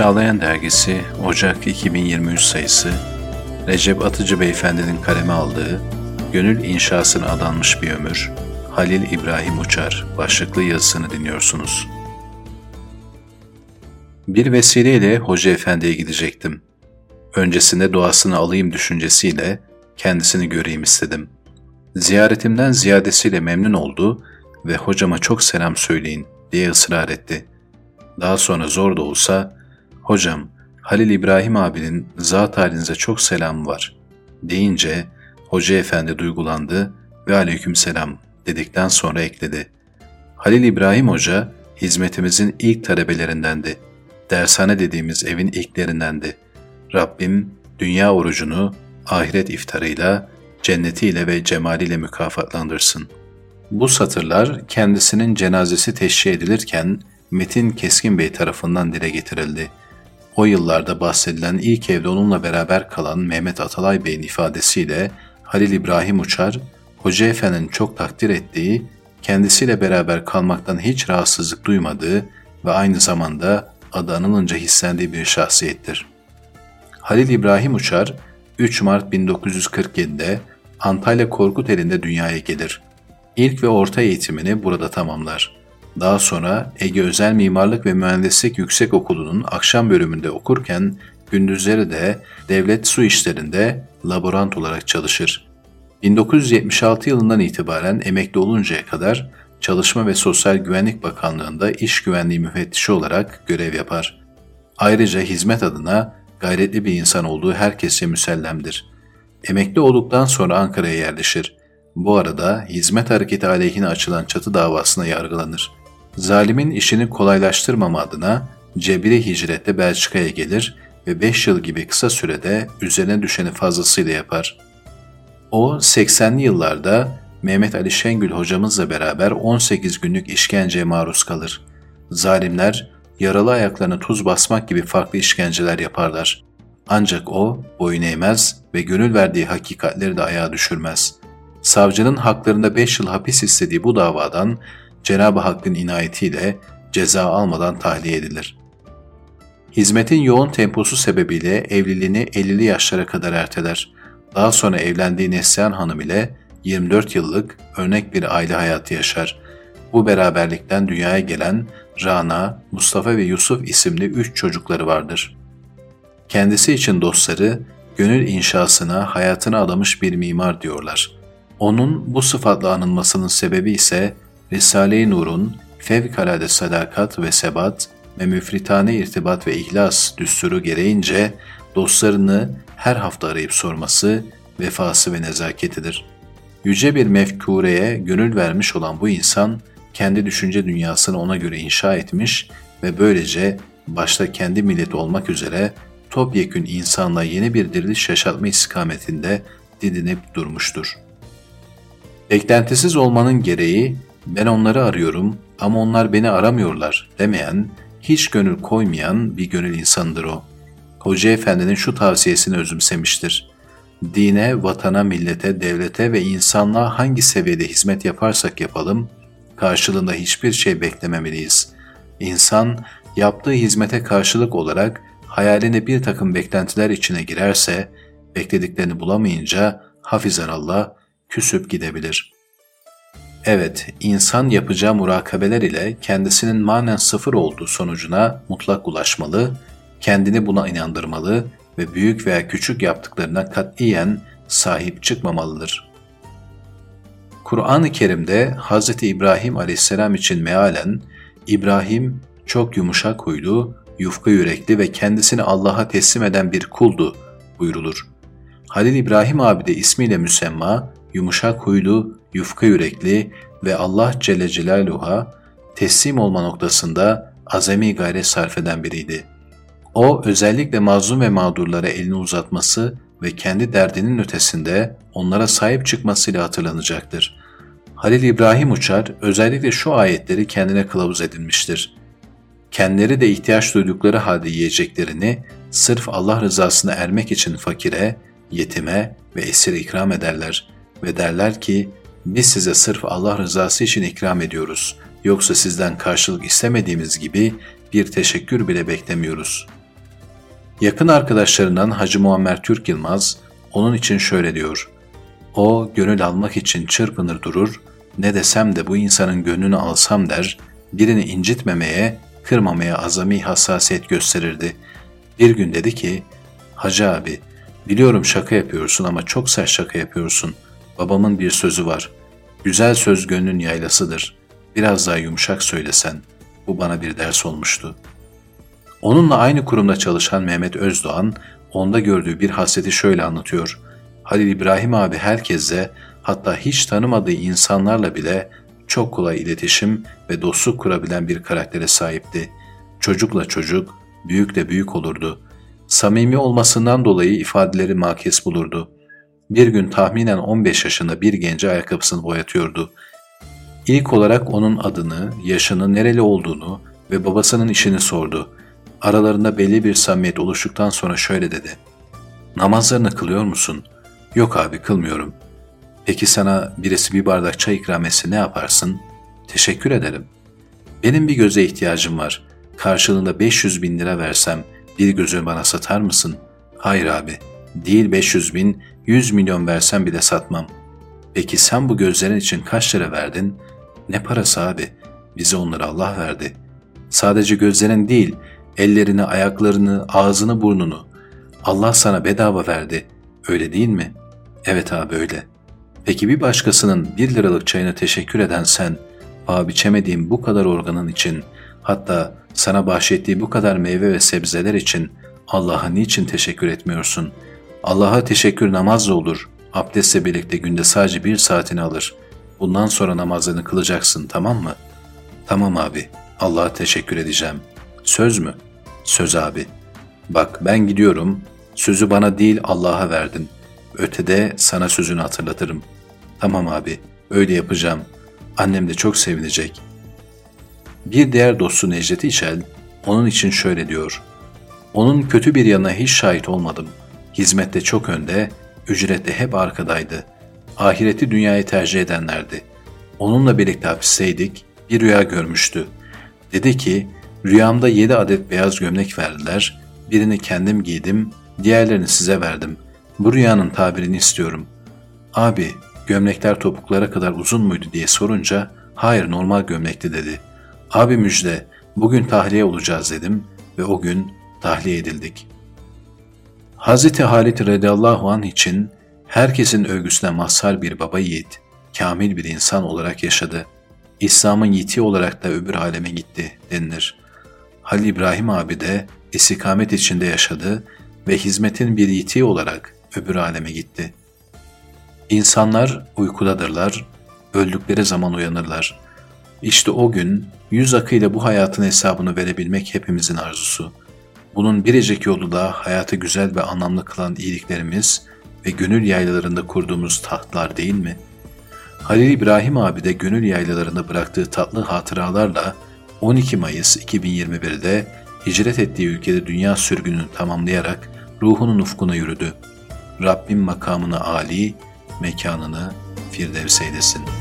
Çağlayan Dergisi Ocak 2023 sayısı Recep Atıcı Beyefendi'nin kaleme aldığı Gönül İnşasına Adanmış Bir Ömür Halil İbrahim Uçar başlıklı yazısını dinliyorsunuz. Bir vesileyle Hoca Efendi'ye gidecektim. Öncesinde duasını alayım düşüncesiyle kendisini göreyim istedim. Ziyaretimden ziyadesiyle memnun oldu ve hocama çok selam söyleyin diye ısrar etti. Daha sonra zor da olsa, hocam Halil İbrahim abinin zat halinize çok selam var deyince Hoca Efendi duygulandı ve aleyküm selam dedikten sonra ekledi. Halil İbrahim Hoca hizmetimizin ilk talebelerindendi. Dershane dediğimiz evin ilklerindendi. Rabbim dünya orucunu ahiret iftarıyla, cennetiyle ve cemaliyle mükafatlandırsın. Bu satırlar kendisinin cenazesi teşhir edilirken Metin Keskin Bey tarafından dile getirildi. O yıllarda bahsedilen ilk evde onunla beraber kalan Mehmet Atalay Bey'in ifadesiyle Halil İbrahim Uçar, Hoca Efendi'nin çok takdir ettiği, kendisiyle beraber kalmaktan hiç rahatsızlık duymadığı ve aynı zamanda adı anılınca hislendiği bir şahsiyettir. Halil İbrahim Uçar, 3 Mart 1947'de Antalya Korkuteli'nde dünyaya gelir. İlk ve orta eğitimini burada tamamlar. Daha sonra Ege Özel Mimarlık ve Mühendislik Yüksek Okulu'nun akşam bölümünde okurken gündüzleri de devlet su işlerinde laborant olarak çalışır. 1976 yılından itibaren emekli oluncaya kadar Çalışma ve Sosyal Güvenlik Bakanlığı'nda iş güvenliği müfettişi olarak görev yapar. Ayrıca hizmet adına gayretli bir insan olduğu herkese müsellemdir. Emekli olduktan sonra Ankara'ya yerleşir. Bu arada hizmet hareketi aleyhine açılan çatı davasına yargılanır. Zalimin işini kolaylaştırmama adına cebri hicrette Belçika'ya gelir ve 5 yıl gibi kısa sürede üzerine düşeni fazlasıyla yapar. O 80'li yıllarda Mehmet Ali Şengül hocamızla beraber 18 günlük işkenceye maruz kalır. Zalimler yaralı ayaklarına tuz basmak gibi farklı işkenceler yaparlar. Ancak o boyun eğmez ve gönül verdiği hakikatleri de ayağa düşürmez. Savcının haklarında 5 yıl hapis istediği bu davadan Cenab-ı Hakk'ın inayetiyle ceza almadan tahliye edilir. Hizmetin yoğun temposu sebebiyle evliliğini 50'li yaşlara kadar erteler. Daha sonra evlendiği Neslihan Hanım ile 24 yıllık örnek bir aile hayatı yaşar. Bu beraberlikten dünyaya gelen Rana, Mustafa ve Yusuf isimli üç çocukları vardır. Kendisi için dostları, gönül inşasına hayatını adamış bir mimar diyorlar. Onun bu sıfatla anılmasının sebebi ise Risale-i Nur'un fevkalade sadakat ve sebat ve müfritane irtibat ve ihlas düsturu gereğince dostlarını her hafta arayıp sorması, vefası ve nezaketidir. Yüce bir mefkureye gönül vermiş olan bu insan, kendi düşünce dünyasını ona göre inşa etmiş ve böylece başta kendi milleti olmak üzere topyekün insanla yeni bir diriliş yaşatma istikametinde didinip durmuştur. Beklentisiz olmanın gereği ben onları arıyorum ama onlar beni aramıyorlar demeyen, hiç gönül koymayan bir gönül insanıdır o. Hoca Efendi'nin şu tavsiyesini özümsemiştir. Dine, vatana, millete, devlete ve insanlığa hangi seviyede hizmet yaparsak yapalım, karşılığında hiçbir şey beklememeliyiz. İnsan, yaptığı hizmete karşılık olarak hayaline bir takım beklentiler içine girerse, beklediklerini bulamayınca hafizan Allah küsüp gidebilir.'' Evet, insan yapacağı murakabeler ile kendisinin manen sıfır olduğu sonucuna mutlak ulaşmalı, kendini buna inandırmalı ve büyük veya küçük yaptıklarına katiyen sahip çıkmamalıdır. Kur'an-ı Kerim'de Hz. İbrahim aleyhisselam için mealen, İbrahim çok yumuşak huylu, yufka yürekli ve kendisini Allah'a teslim eden bir kuldu buyrulur. Halil İbrahim abi de ismiyle müsemma, yumuşak huylu, yufka yürekli ve Allah Celle Celaluhu'a teslim olma noktasında azami gayret sarf eden biriydi. O özellikle mazlum ve mağdurlara elini uzatması ve kendi derdinin ötesinde onlara sahip çıkmasıyla hatırlanacaktır. Halil İbrahim Uçar özellikle şu ayetleri kendine kılavuz edinmiştir. Kendileri de ihtiyaç duydukları halde yiyeceklerini sırf Allah rızasına ermek için fakire, yetime ve esir ikram ederler ve derler ki biz size sırf Allah rızası için ikram ediyoruz. Yoksa sizden karşılık istemediğimiz gibi bir teşekkür bile beklemiyoruz. Yakın arkadaşlarından Hacı Muammer Türk Yılmaz onun için şöyle diyor. O gönül almak için çırpınır durur, ne desem de bu insanın gönlünü alsam der, birini incitmemeye, kırmamaya azami hassasiyet gösterirdi. Bir gün dedi ki, Hacı abi, biliyorum şaka yapıyorsun ama çok sert şaka yapıyorsun. Babamın bir sözü var. Güzel söz gönlün yaylasıdır. Biraz daha yumuşak söylesen. Bu bana bir ders olmuştu. Onunla aynı kurumda çalışan Mehmet Özdoğan, onda gördüğü bir hasreti şöyle anlatıyor. Halil İbrahim abi herkese, hatta hiç tanımadığı insanlarla bile çok kolay iletişim ve dostluk kurabilen bir karaktere sahipti. Çocukla çocuk, büyükle büyük olurdu. Samimi olmasından dolayı ifadeleri makes bulurdu. Bir gün tahminen 15 yaşında bir gence ayakkabısını boyatıyordu. İlk olarak onun adını, yaşını, nereli olduğunu ve babasının işini sordu. Aralarında belli bir samimiyet oluştuktan sonra şöyle dedi. Namazlarını kılıyor musun? Yok abi kılmıyorum. Peki sana birisi bir bardak çay ikram etse ne yaparsın? Teşekkür ederim. Benim bir göze ihtiyacım var. Karşılığında 500 bin lira versem bir gözü bana satar mısın? Hayır abi. Değil 500 bin, 100 milyon versem bile satmam. Peki sen bu gözlerin için kaç lira verdin? Ne parası abi? Bize onları Allah verdi. Sadece gözlerin değil, ellerini, ayaklarını, ağzını, burnunu. Allah sana bedava verdi. Öyle değil mi? Evet abi öyle. Peki bir başkasının bir liralık çayına teşekkür eden sen, paha biçemediğin bu kadar organın için, hatta sana bahşettiği bu kadar meyve ve sebzeler için Allah'a niçin teşekkür etmiyorsun? Allah'a teşekkür namazla olur. Abdestle birlikte günde sadece bir saatini alır. Bundan sonra namazını kılacaksın tamam mı? Tamam abi. Allah'a teşekkür edeceğim. Söz mü? Söz abi. Bak ben gidiyorum. Sözü bana değil Allah'a verdin. Ötede sana sözünü hatırlatırım. Tamam abi. Öyle yapacağım. Annem de çok sevinecek. Bir diğer dostu Necdet İçel onun için şöyle diyor. Onun kötü bir yanına hiç şahit olmadım. Hizmette çok önde, ücrette hep arkadaydı. Ahireti dünyayı tercih edenlerdi. Onunla birlikte hapisteydik, bir rüya görmüştü. Dedi ki, rüyamda yedi adet beyaz gömlek verdiler, birini kendim giydim, diğerlerini size verdim. Bu rüyanın tabirini istiyorum. Abi, gömlekler topuklara kadar uzun muydu diye sorunca, hayır normal gömlekti dedi. Abi müjde, bugün tahliye olacağız dedim ve o gün tahliye edildik. Hz. Halit radıyallahu anh için herkesin övgüsüne mazhar bir baba yiğit, kamil bir insan olarak yaşadı. İslam'ın yiğiti olarak da öbür aleme gitti denilir. Halil İbrahim abi de istikamet içinde yaşadı ve hizmetin bir yiğiti olarak öbür aleme gitti. İnsanlar uykudadırlar, öldükleri zaman uyanırlar. İşte o gün yüz akıyla bu hayatın hesabını verebilmek hepimizin arzusu. Bunun biricik yolu da hayatı güzel ve anlamlı kılan iyiliklerimiz ve gönül yaylalarında kurduğumuz tahtlar değil mi? Halil İbrahim abi de gönül yaylalarında bıraktığı tatlı hatıralarla 12 Mayıs 2021'de hicret ettiği ülkede dünya sürgününü tamamlayarak ruhunun ufkuna yürüdü. Rabbim makamını âli, mekanını firdevs eylesin.''